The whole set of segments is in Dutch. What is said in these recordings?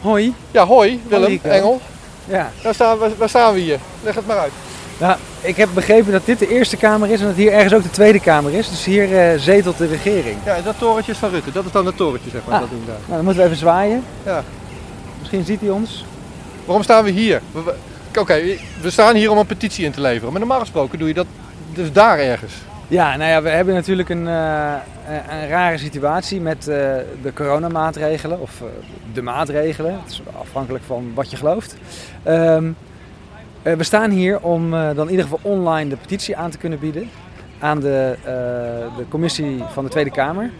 Hoi. Ja, hoi Willem. Engel. Ja. Daar staan, we, waar staan we hier? Leg het maar uit. Nou, ik heb begrepen dat dit de eerste kamer is en dat hier ergens ook de tweede kamer is. Dus hier eh, zetelt de regering. Ja, en dat torentje is van Rutte. Dat is dan het torentje, zeg maar. Ah. Dat doen daar. Nou, dan moeten we even zwaaien. Ja. Misschien ziet hij ons. Waarom staan we hier? Oké, we staan hier om een petitie in te leveren. Maar normaal gesproken doe je dat dus daar ergens. Ja, nou ja, we hebben natuurlijk een, eh, een rare situatie met eh, de coronamaatregelen. Of eh, de maatregelen. Het is afhankelijk van wat je gelooft. Ehm, eh, we staan hier om dan in ieder geval online de petitie aan te kunnen bieden. Aan de, de commissie van de Tweede Kamer.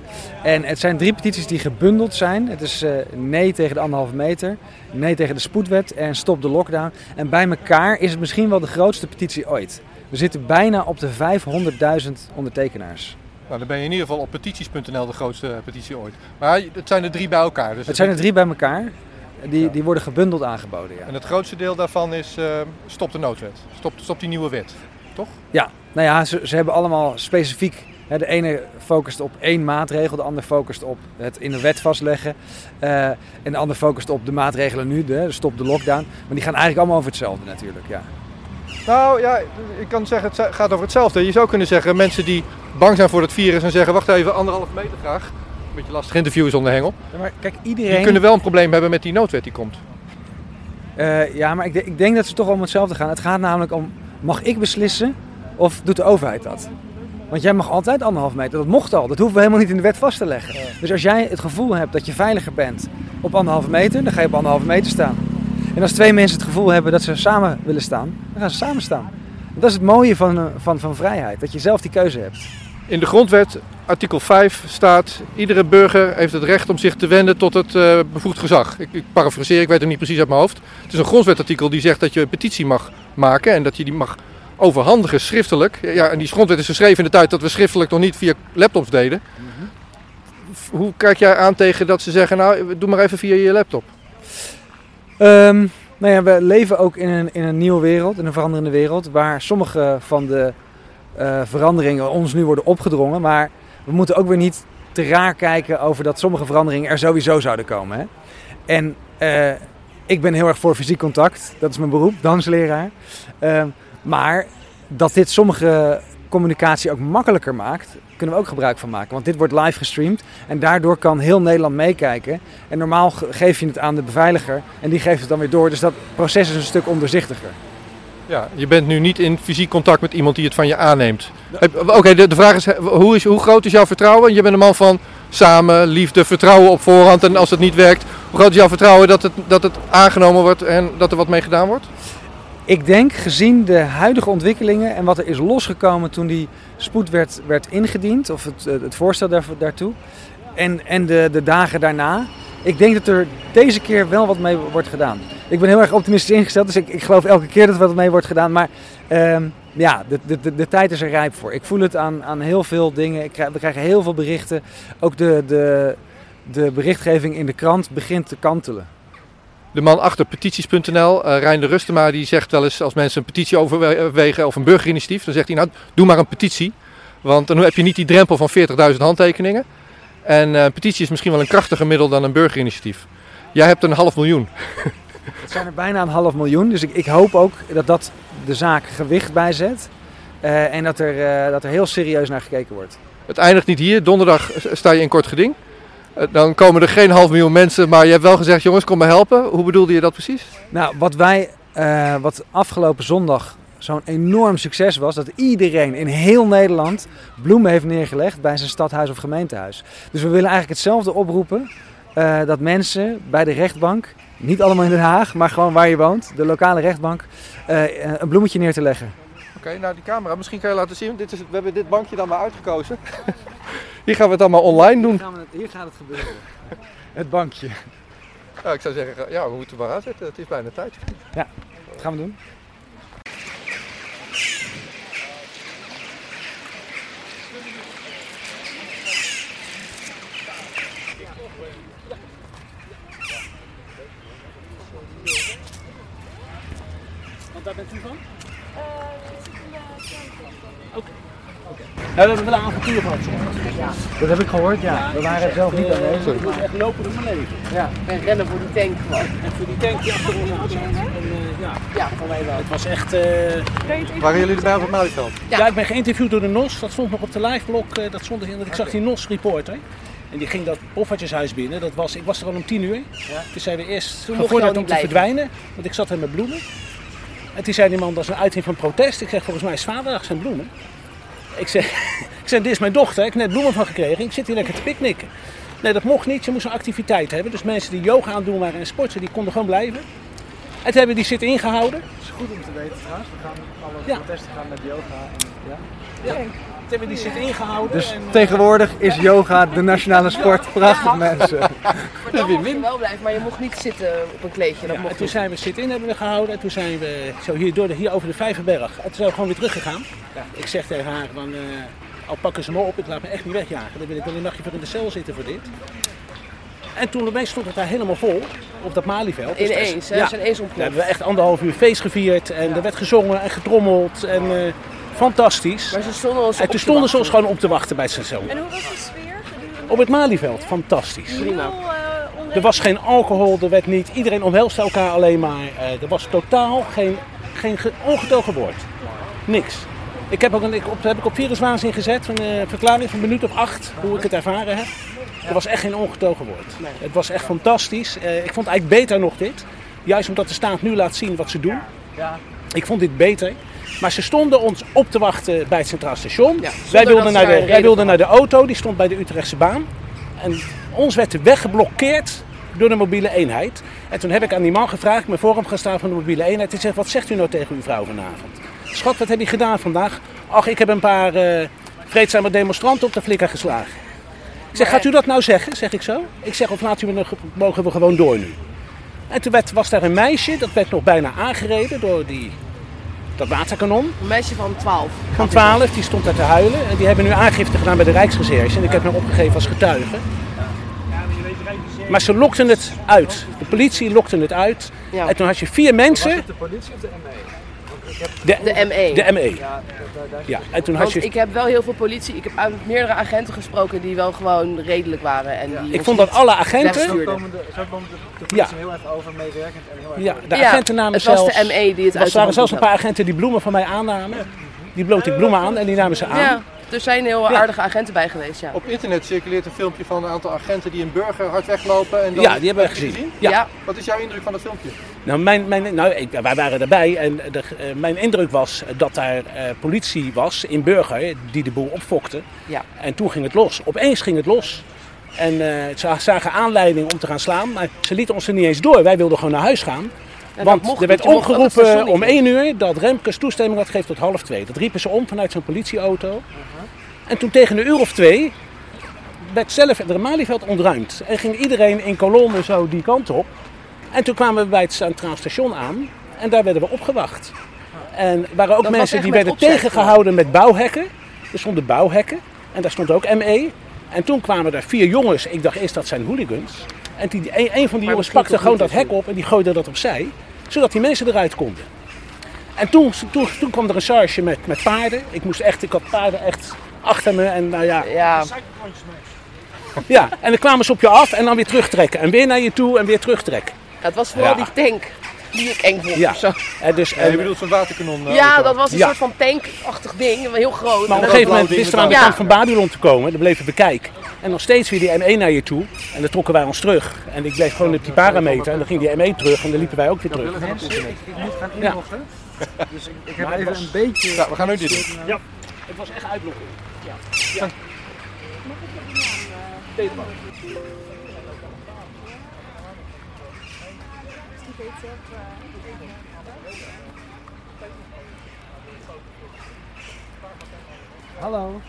En het zijn drie petities die gebundeld zijn. Het is nee tegen de anderhalve meter, nee tegen de spoedwet en stop de lockdown. En bij elkaar is het misschien wel de grootste petitie ooit. We zitten bijna op de 500.000 ondertekenaars. Nou, dan ben je in ieder geval op petities.nl de grootste eh, petitie ooit. Maar het zijn er drie bij elkaar. Dus Het zijn er drie bij elkaar. Die, die worden gebundeld aangeboden. Ja. En het grootste deel daarvan is eh, stop de noodwet. Stop, stop die nieuwe wet. Toch? Ja, nou ja, ze, ze hebben allemaal specifiek. Hè, de ene focust op één maatregel, de ander focust op het in de wet vastleggen. eh, en de ander focust op de maatregelen nu, de, de stop de lockdown. Maar die gaan eigenlijk allemaal over hetzelfde natuurlijk. Ja. Nou ja, ik kan zeggen, het gaat over hetzelfde. Je zou kunnen zeggen, mensen die bang zijn voor het virus en zeggen, wacht even, anderhalf meter graag. Een beetje lastig interview zonder hengel. Ja, maar kijk, Die iedereen. kunnen wel een probleem hebben met die noodwet die komt. Eh, ja, maar ik, de- ik denk dat ze toch om hetzelfde gaan. Het gaat namelijk om, mag ik beslissen of doet de overheid dat? Want jij mag altijd anderhalf meter, dat mocht al. Dat hoeven we helemaal niet in de wet vast te leggen. Dus als jij het gevoel hebt dat je veiliger bent op anderhalve meter, dan ga je op anderhalve meter staan. En als twee mensen het gevoel hebben dat ze samen willen staan, dan gaan ze samen staan. Dat is het mooie van, eh, van, van vrijheid, dat je zelf die keuze hebt. In de grondwet, artikel 5, staat... iedere burger heeft het recht om zich te wenden tot het eh, bevoegd gezag. Ik, ik parafraseer, ik weet het niet precies uit mijn hoofd. Het is een grondwetartikel die zegt dat je een petitie mag maken... en dat je die mag overhandigen schriftelijk. Ja, en die grondwet is geschreven in de tijd dat we schriftelijk nog niet via laptops deden. F- Hoe kijk jij aan tegen dat ze zeggen... nou, doe maar even via je laptop? Ehm, nou ja, we leven ook in een, in een nieuwe wereld, in een veranderende wereld, waar sommige van de eh, veranderingen ons nu worden opgedrongen. Maar we moeten ook weer niet te raar kijken over dat sommige veranderingen er sowieso zouden komen. Hè? En eh, ik ben heel erg voor fysiek contact, dat is mijn beroep, dansleraar. Ehm, maar dat dit sommige communicatie ook makkelijker maakt, kunnen we ook gebruik van maken. Want dit wordt live gestreamd en daardoor kan heel Nederland meekijken. En normaal ge- geef je het aan de beveiliger en die geeft het dan weer door. Dus dat proces is een stuk onderzichtiger. Ja, je bent nu niet in fysiek contact met iemand die het van je aanneemt. Oké, de, de vraag is hoe, is, hoe groot is jouw vertrouwen? Je bent een man van samen, liefde, vertrouwen op voorhand. En als het niet werkt, hoe groot is jouw vertrouwen dat het, dat het aangenomen wordt en dat er wat mee gedaan wordt? Ik denk gezien de huidige ontwikkelingen en wat er is losgekomen toen die spoed werd, werd ingediend, of het, eh, het voorstel daar, daartoe, en, en de, de dagen daarna, ik denk dat er deze keer wel wat mee wordt gedaan. Ik ben heel erg optimistisch ingesteld, dus ik, ik geloof elke keer dat er wat mee wordt gedaan. Maar ehm, ja, de, de, de, de tijd is er rijp voor. Ik voel het aan, aan heel veel dingen. Ik krijg, we krijgen heel veel berichten. Ook de, de, de berichtgeving in de krant begint te kantelen. De man achter petities.nl, eh Rijn de Rustema, die zegt wel eens als mensen een petitie overwegen of een burgerinitiatief, dan zegt hij nou, doe maar een petitie. Want dan heb je niet die drempel van 40.000 handtekeningen. En eh, een petitie is misschien wel een krachtiger middel dan een burgerinitiatief. Jij hebt een half miljoen. Het zijn er bijna een half miljoen. Dus ik, ik hoop ook dat dat de zaak gewicht bijzet. Eh, en dat er, dat er heel serieus naar gekeken wordt. Het eindigt niet hier. Donderdag sta je in kort geding. Eh, Dan komen er geen half miljoen mensen, maar je hebt wel gezegd, jongens, kom me helpen. Hoe bedoelde je dat precies? Nou, wat wij, eh, wat afgelopen zondag zo'n enorm succes was, dat iedereen in heel Nederland bloemen heeft neergelegd bij zijn stadhuis of gemeentehuis. Dus we willen eigenlijk hetzelfde oproepen. eh, dat mensen bij de rechtbank, niet allemaal in Den Haag, maar gewoon waar je woont, de lokale rechtbank, eh, een bloemetje neer te leggen. Oké, nou die camera, misschien kan je laten zien. Dit is, we hebben dit bankje dan maar uitgekozen. Hier gaan we het allemaal online doen. hier gaat het gebeuren. Het bankje. Ja, ik zou zeggen, ja, we moeten maar aanzetten. Het is bijna tijd. Wat gaan we doen? Want daar bent u van? Oké. Ja, we hebben wel een avontuur gehad. Dat heb ik gehoord, ja. We waren zelf niet aanwezig. Het was echt lopen door mijn leven. Ja. En rennen voor die tank gewoon. En voor die tank die achter ons aan zat. En, eh, ja, Ja, voor mij wel. het was echt... eh, Waren jullie erbij op het Malieveld? Ja. ja. ik ben geïnterviewd door de NOS. Dat stond nog op de liveblog. eh, dat stond erin. Ik zag die NOS-reporter. En die ging dat poffertjeshuis binnen. Dat was, ik was er al om tien uur. Toen zijn we eerst gevorderd om niet te blijven. verdwijnen. Want ik zat er met bloemen. En toen zei die man, dat is een uiting van protest. Ik zeg, volgens mij is vaderdag zijn bloemen. Ik zeg, ik zeg, dit is mijn dochter. Ik heb net bloemen van gekregen. Ik zit hier lekker te picknicken. Nee, dat mocht niet. Je moest een activiteit hebben. Dus mensen die yoga aan het doen waren en sporten, die konden gewoon blijven. En toen hebben die zit ingehouden. Dat is goed om te weten trouwens. We gaan alle Ja. protesten gaan met yoga. En, ja. Ja. Hebben we die zit ingehouden. Dus en, eh, tegenwoordig is yoga de nationale sport. Prachtig mensen. Maar dan mocht je wel blijven, maar je mocht niet zitten op een kleedje. Dat Ja, en toen niet. zijn we sit-in hebben we gehouden. En toen zijn we zo hier, door de, hier over de Vijverberg. En toen zijn we gewoon weer teruggegaan. Ik zeg tegen haar, van, eh, al pakken ze me op, ik laat me echt niet wegjagen. Dan wil ik wel een nachtje voor in de cel zitten voor dit. En toen opeens stond het daar helemaal vol, op dat Malieveld. Dus Ineens, hè? Ja. Ze zijn eens Daar ontploft. hebben we echt anderhalf uur feest gevierd. En er werd gezongen en getrommeld. En eh, fantastisch. Maar ze stonden ons En op toen stonden ze ons gewoon op te wachten bij het station. En hoe was de sfeer Op het Malieveld, fantastisch. Prima. eh? Er was geen alcohol, er werd niet. Iedereen omhelste elkaar alleen maar. Eh, er was totaal geen, geen ge- ongetogen woord. Niks. Ik heb ook een, ik op, heb ik op viruswaanzin gezet, een eh, verklaring van een minuut of acht, hoe ik het ervaren heb. Er was echt geen ongetogen woord. Het was echt fantastisch. Eh, ik vond eigenlijk beter nog dit. Juist omdat de staat nu laat zien wat ze doen. Ja. Ik vond dit beter. Maar ze stonden ons op te wachten bij het Centraal Station. Ja, wij wilden, naar de, wij wilden naar de auto, die stond bij de Utrechtse baan. En ons werd de weg geblokkeerd door de mobiele eenheid. En toen heb ik aan die man gevraagd, voor hem gaan staan van de mobiele eenheid. Die zegt, wat zegt u nou tegen uw vrouw vanavond? Schat, wat heb je gedaan vandaag? Ach, ik heb een paar eh, vreedzame demonstranten op de flikker geslagen. Ik zeg, gaat u dat nou zeggen? Zeg ik zo. Ik zeg, of laat u me nog, mogen we gewoon door nu? En toen werd, was daar een meisje, dat werd nog bijna aangereden door die, dat waterkanon. Een meisje van 12. Van 12, die stond daar te huilen. En die hebben nu aangifte gedaan bij de Rijksrecherche. En ik heb hem opgegeven als getuige. Maar ze lokten het uit. De politie lokte het uit. Ja. En toen had je vier mensen. De politie of de ME? De, De ME. de ME. Ja, Ja, en toen had Want je. ik heb wel heel veel politie, ik heb uit meerdere agenten gesproken die wel gewoon redelijk waren. En die Ik vond dat alle agenten. Zo komen de, zo komen de, de Ja. politie heel erg over meewerkend en heel erg Ja, de Ja, agenten namen het was zelfs. de ME die het Er uit de waren zelfs een paar agenten die bloemen van mij aannamen. Die bloot ik bloemen aan en die namen ze aan. Er zijn heel Ja. aardige agenten bij geweest, ja. Op internet circuleert een filmpje van een aantal agenten die een burger hard weglopen. En dan... Ja, die hebben we je gezien. Ja. Wat is jouw indruk van het filmpje? Nou, mijn, mijn, nou ik, wij waren erbij en de, eh, mijn indruk was dat daar eh, politie was in Burger die de boel opfokte. Ja. En toen ging het los. Opeens ging het los. En eh, ze zagen aanleiding om te gaan slaan, maar ze lieten ons er niet eens door. Wij wilden gewoon naar huis gaan. Want er werd station om 1 uur dat Remkes toestemming had gegeven tot half 2. Dat riepen ze om vanuit zo'n politieauto. En toen tegen een uur of twee werd zelf het Malieveld ontruimd. En ging iedereen in kolommen zo die kant op. En toen kwamen we bij het Centraal Station aan. En daar werden we opgewacht. En er waren ook Dat mensen die werden opzet tegengehouden met bouwhekken. Er stonden bouwhekken. En daar stond ook ME. En toen kwamen er vier jongens. Ik dacht eerst dat zijn hooligans. En die, een, een van die jongens pakte gewoon dat hek op en die gooide dat opzij. Zodat die mensen eruit konden. En toen, toen, toen kwam er een charge met, met paarden. Ik moest echt, ik had paarden echt achter me. En nou ja, Ja, ja, en dan kwamen ze op je af en dan weer terugtrekken. En weer naar je toe en weer terugtrekken. het was vooral Ja. die tank die ik eng vond. Ja. zo. En dus, Ja, je en, bedoelt zo'n waterkanon? eh, ja dat was een Ja. soort van tankachtig ding, maar heel groot. maar op En een dat- gegeven moment wisten we aan de kant van Babylon te komen. Dan bleven we kijken. En nog steeds weer die M1 naar je toe. En dan trokken wij ons terug. En ik bleef gewoon op die parameter. En dan ging die M1 terug en dan liepen wij ook weer terug. Mensen, ik, ik moet gaan Ja. inloggen. Dus ik, ik heb even een beetje... Ja, we gaan nu dit doen. Het was echt uitblokken. Hallo.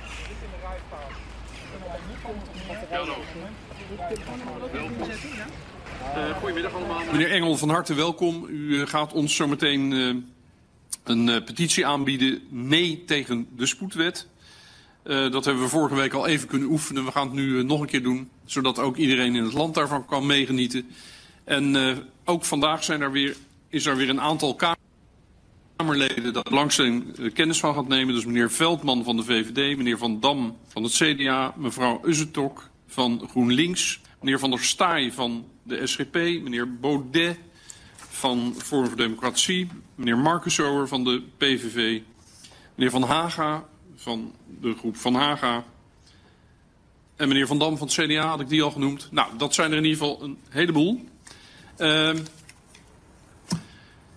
Meneer Engel, van harte welkom. U eh, gaat ons zometeen eh, een eh, petitie aanbieden. Nee tegen de spoedwet. Eh, dat hebben we vorige week al even kunnen oefenen. We gaan het nu nog een keer doen. Zodat ook iedereen in het land daarvan kan meegenieten. En eh, ook vandaag zijn er weer, is er weer een aantal Kamerleden daar belangstelling uh, kennis van gaat nemen. Dus meneer Veldman van de VVD, meneer Van Dam van het CDA, mevrouw Uzzetok van GroenLinks, meneer Van der Staaij van de SGP, meneer Baudet van Forum voor Democratie, meneer Marcussower van de PVV, meneer Van Haga van de groep Van Haga en meneer Van Dam van het CDA, had ik die al genoemd. Nou, dat zijn er in ieder geval een heleboel. Uh,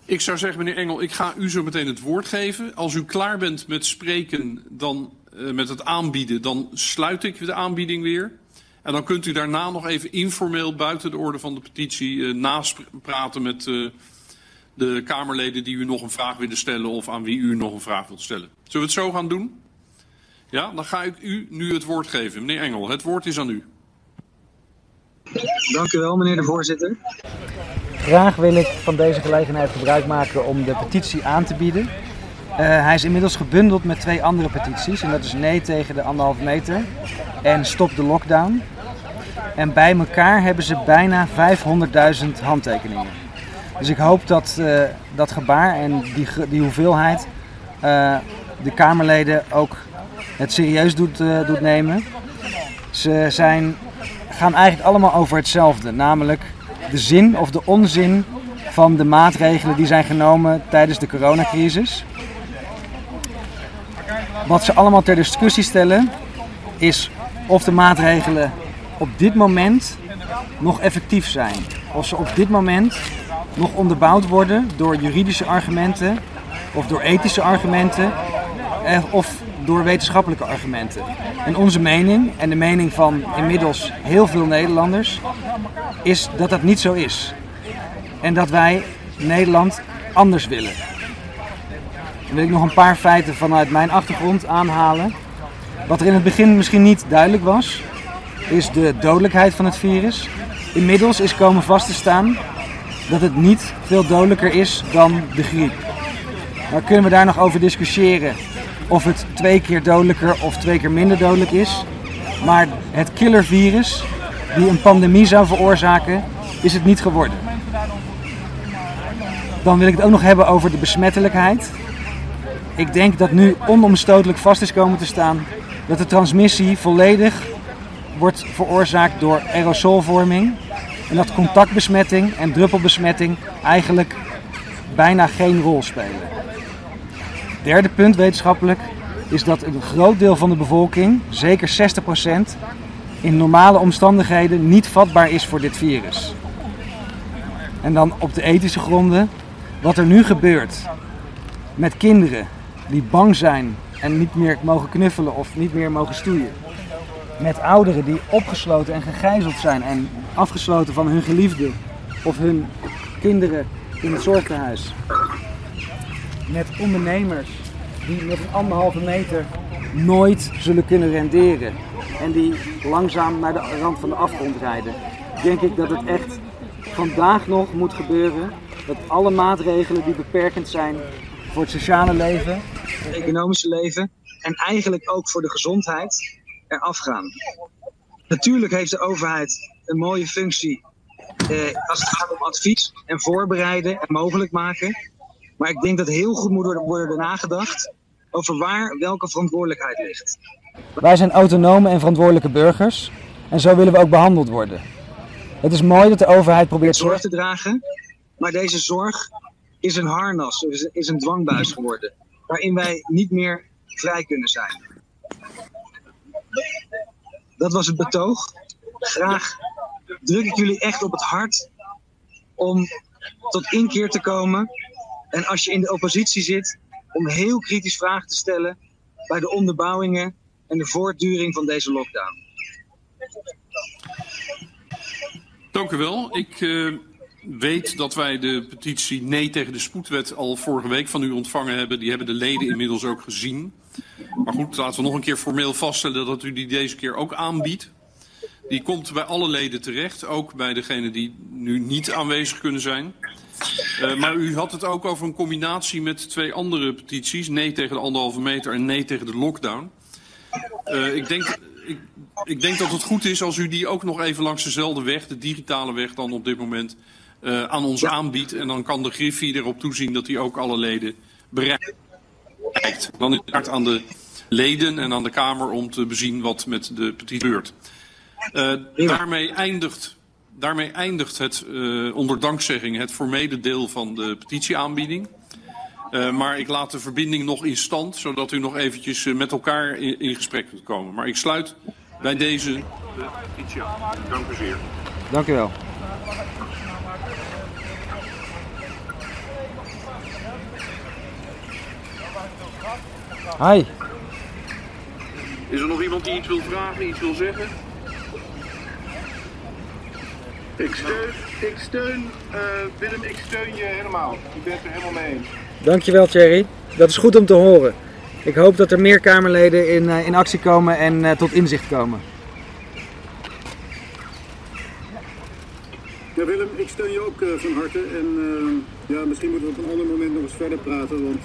ik zou zeggen, meneer Engel, ik ga u zo meteen het woord geven. Als u klaar bent met spreken, dan, uh, met het aanbieden, dan sluit ik de aanbieding weer. En dan kunt u daarna nog even informeel buiten de orde van de petitie uh, napraten met uh, de Kamerleden die u nog een vraag willen stellen of aan wie u nog een vraag wilt stellen. Zullen we het zo gaan doen? Ja, dan ga ik u nu het woord geven. Meneer Engel, het woord is aan u. Dank u wel, meneer de voorzitter. Graag wil ik van deze gelegenheid gebruik maken om de petitie aan te bieden. Uh, hij is inmiddels gebundeld met twee andere petities. En dat is nee tegen de anderhalve meter en stop de lockdown. En bij elkaar hebben ze bijna 500.000 handtekeningen. Dus ik hoop dat uh, dat gebaar en die, die hoeveelheid uh, de Kamerleden ook het serieus doet, doet nemen. Ze zijn, gaan eigenlijk allemaal over hetzelfde, namelijk de zin of de onzin van de maatregelen die zijn genomen tijdens de coronacrisis. Wat ze allemaal ter discussie stellen is of de maatregelen op dit moment nog effectief zijn. Of ze op dit moment nog onderbouwd worden door juridische argumenten of door ethische argumenten of door wetenschappelijke argumenten. En onze mening, en de mening van inmiddels heel veel Nederlanders, is dat dat niet zo is. En dat wij Nederland anders willen. Dan wil ik nog een paar feiten vanuit mijn achtergrond aanhalen. Wat er in het begin misschien niet duidelijk was, is de dodelijkheid van het virus. Inmiddels is komen vast te staan dat het niet veel dodelijker is dan de griep. Nou kunnen we daar nog over discussiëren of het twee keer dodelijker of twee keer minder dodelijk is. Maar het killervirus die een pandemie zou veroorzaken, is het niet geworden. Dan wil ik het ook nog hebben over de besmettelijkheid. Ik denk dat nu onomstotelijk vast is komen te staan dat de transmissie volledig wordt veroorzaakt door aerosolvorming. En dat contactbesmetting en druppelbesmetting eigenlijk bijna geen rol spelen. Derde punt wetenschappelijk is dat een groot deel van de bevolking, zeker 60%, in normale omstandigheden niet vatbaar is voor dit virus. En dan op de ethische gronden, wat er nu gebeurt met kinderen die bang zijn en niet meer mogen knuffelen of niet meer mogen stoeien. Met ouderen die opgesloten en gegijzeld zijn en afgesloten van hun geliefde of hun kinderen in het zorgtehuis. Met ondernemers die met een anderhalve meter nooit zullen kunnen renderen. En die langzaam naar de rand van de afgrond rijden. Denk ik dat het echt vandaag nog moet gebeuren. Dat alle maatregelen die beperkend zijn voor het sociale leven, het economische leven en eigenlijk ook voor de gezondheid eraf gaan. Natuurlijk heeft de overheid een mooie functie eh, als het gaat om advies en voorbereiden en mogelijk maken. Maar ik denk dat heel goed moet worden nagedacht over waar welke verantwoordelijkheid ligt. Wij zijn autonome en verantwoordelijke burgers en zo willen we ook behandeld worden. Het is mooi dat de overheid probeert zorg te dragen, maar deze zorg is een harnas, is een dwangbuis geworden, waarin wij niet meer vrij kunnen zijn. Dat was het betoog. Graag druk ik jullie echt op het hart om tot inkeer te komen. En als je in de oppositie zit, om heel kritisch vragen te stellen bij de onderbouwingen en de voortduring van deze lockdown. Dank u wel. Ik uh, weet dat wij de petitie Nee tegen de spoedwet al vorige week van u ontvangen hebben. Die hebben de leden inmiddels ook gezien. Maar goed, laten we nog een keer formeel vaststellen dat u die deze keer ook aanbiedt. Die komt bij alle leden terecht, ook bij degenen die nu niet aanwezig kunnen zijn. Uh, maar u had het ook over een combinatie met twee andere petities. Nee tegen de anderhalve meter en nee tegen de lockdown. Uh, ik, denk, ik, ik, denk dat het goed is als u die ook nog even langs dezelfde weg, de digitale weg dan op dit moment, uh, aan ons ja. aanbiedt. En dan kan de Griffie erop toezien dat hij ook alle leden bereikt. Dan is het aan de leden en aan de Kamer om te bezien wat met de petitie gebeurt. Daarmee eindigt, daarmee eindigt het, uh, onder dankzegging, het formele deel van de petitieaanbieding. Uh, maar ik laat de verbinding nog in stand, zodat u nog eventjes met elkaar in, in gesprek kunt komen. Maar ik sluit bij deze de petitie aan. Dank u zeer. Dank u wel. Hi. Is er nog iemand die iets wil vragen, iets wil zeggen? Ik steun, ik steun uh, Willem, ik steun je helemaal. Ik ben het er helemaal mee eens. Dankjewel Thierry. Dat is goed om te horen. Ik hoop dat er meer Kamerleden in, uh, in actie komen en uh, tot inzicht komen. Ja Willem, ik steun je ook van harte. En ja, misschien moeten we op een ander moment nog eens verder praten, want...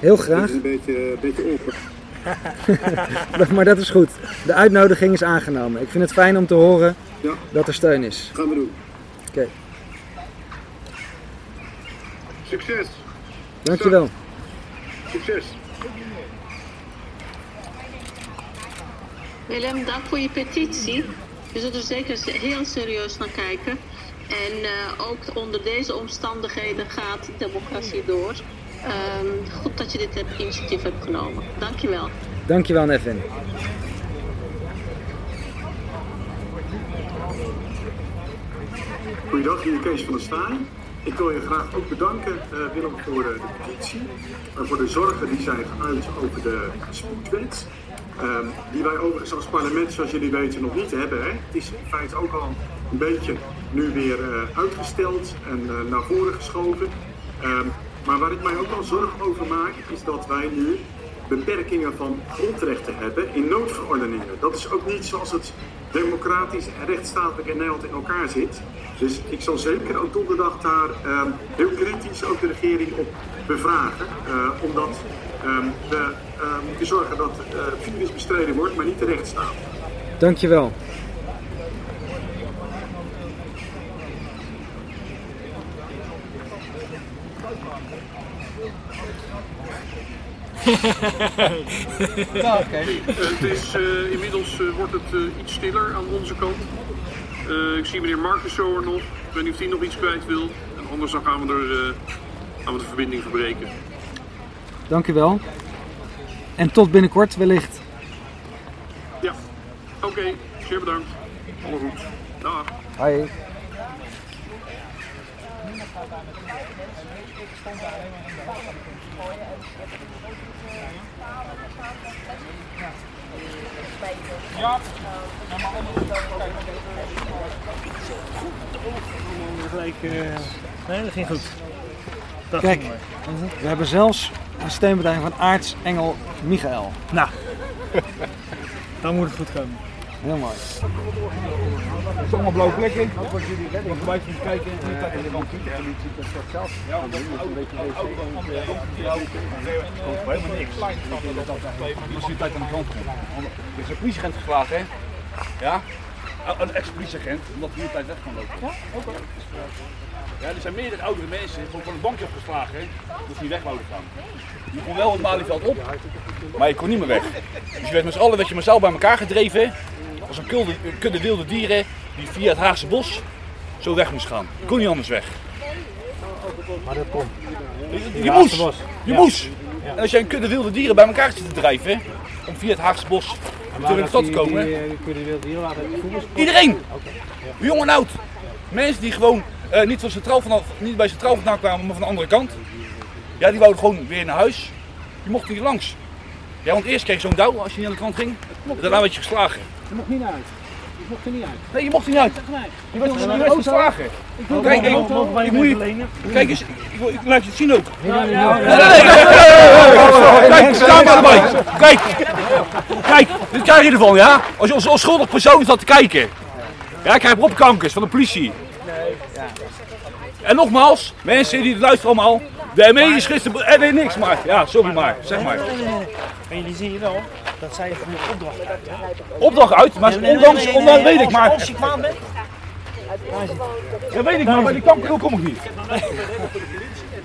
Heel graag. Het is een beetje, een beetje open. maar dat is goed. De uitnodiging is aangenomen. Ik vind het fijn om te horen ja. dat er steun is. Gaan we doen. Oké. Okay. Succes. Dankjewel. Succes. Willem, dank voor je petitie. We zullen er zeker heel serieus naar kijken. En uh, ook onder deze omstandigheden gaat democratie door. Um, goed dat je dit hebt, initiatief hebt genomen. Dankjewel. Dankjewel, Nevin. Goeiedag, hier Kees van der Staaij. Ik wil je graag ook bedanken, uh, Willem, voor de petitie. En voor de zorgen die zijn geuit over de spoedwet. Um, die wij overigens als parlement, zoals jullie weten, nog niet hebben. Hè. Het is in feite ook al een beetje nu weer uh, uitgesteld en uh, naar voren geschoven. Um, maar waar ik mij ook wel zorgen over maak, is dat wij nu beperkingen van grondrechten hebben in noodverordeningen. Dat is ook niet zoals het democratisch en rechtsstatelijk in Nederland in elkaar zit. Dus ik zal zeker ook donderdag daar uh, heel kritisch ook de regering op bevragen. Uh, omdat um, we uh, moeten zorgen dat het virus bestreden wordt, maar niet de rechtsstaat. Dankjewel. Nou, okay. het is, uh, inmiddels uh, wordt het iets stiller aan onze kant. ik zie meneer Marcus zo er nog. Ik weet niet of hij nog iets kwijt wil. En anders dan gaan we, er, gaan we de verbinding verbreken. Dank u wel. En tot binnenkort wellicht. Ja, oké. Okay. Zeer bedankt. Alle goed. Dag. Hoi. Ja, maar gelijk. Uh... Nee, dat ging goed. Dat Kijk, ging we hebben zelfs een steunbedrijf van aartsengel Michael. Nou, dan moet het goed komen. Heel mooi. Het is allemaal blauwe plekken. Wat wordt jullie redden? Nog een beetje kijken. En de politie doet dat zelf. Ja, dat is een beetje wc. helemaal niks. Als je tijd aan de kant komt. Er is een politieagent geslagen, hè? Ja? Een ex-politieagent, omdat hij hier tijd weg kan lopen. Ja, oké. Ja, er zijn meerdere oudere mensen gewoon van het bankje afgeslagen, hè? Dat niet weg wouden gaan. Je kon wel het Malieveld op, maar je kon niet meer weg. Dus je werd met z'n allen werd je massaal bij elkaar gedreven. Als een kudde, een kudde wilde dieren die via het Haagse bos zo weg moest gaan. Kon niet anders weg. Maar dat kon. Je, je moest. Je moest. En als jij een kudde wilde dieren bij elkaar zit te drijven, om via het Haagse bos terug in de stad te komen. Die, die, waren Iedereen! Okay. Ja. Jong en oud. Mensen die gewoon uh, niet, van centraal vanaf, niet bij centraal vandaan kwamen, maar van de andere kant. Ja, die wouden gewoon weer naar huis. Die mochten niet langs. Ja, want eerst kreeg je zo'n douw als je niet aan de kant ging. Daarna werd je geslagen. Je mocht niet huis. Je mocht er niet uit. Nee, je mocht er niet uit. Nee. Je werd, je werd geslagen. Ik wil kijk, ik, ik, moet je, kijk eens, ik, ik, laat je het zien ook. Ja, ja, Kijk, camera erbij. Kijk, kijk, dit krijg je ervan, ja? Als je als onschuldig persoon staat te kijken. Ja, ik krijg bropkankers van de politie. En nogmaals, mensen die luisteren allemaal, de ME is gisteren, er weet niks maar. Ja, sorry maar, zeg maar. En jullie zien hier wel dat zij van de opdracht uit. Opdracht uit, maar ondanks, ondanks weet ik maar. Als je kwaad bent. Ja, weet ik maar, maar die kanker kom ik niet.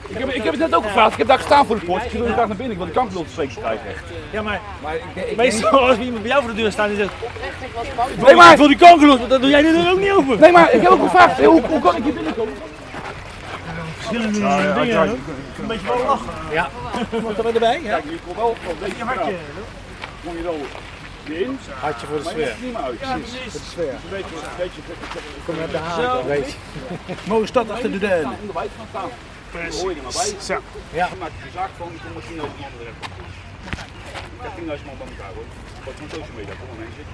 Ik heb, ik heb het net ook gevraagd. Ik heb daar gestaan voor de poort. Ik wil graag naar binnen. Ik wil de kampioen zeker krijgen. Ja, maar, Maar ik, ik, meestal als iemand bij jou voor de deur staat en zegt... Nee, maar- Ik wil die kankerloos, dan doe jij deur ook niet open. Nee, maar ik heb ook gevraagd. Hoe, hoe kan ik hier binnenkomen? Verschillende Ja, ja, dingen. ja. Een beetje wel lachen. Ja. Wat er erbij? Ja. Kijk, je kon wel een beetje hartje. Kon je wel erin. Hartje voor de maar je sfeer. hebt er niet meer uit. Ja, precies. Voor de sfeer. Een beetje, een beetje, Kom je op de haak, weet je. Mooie stad achter de duinen. Gaan staan. Daar hoor je er maar bij. Ja. Dan maak je een zaak van, ik kom met 10.000 man even. Ik heb 10.000 man bij elkaar hoor. Wat van social media, kom maar mensen.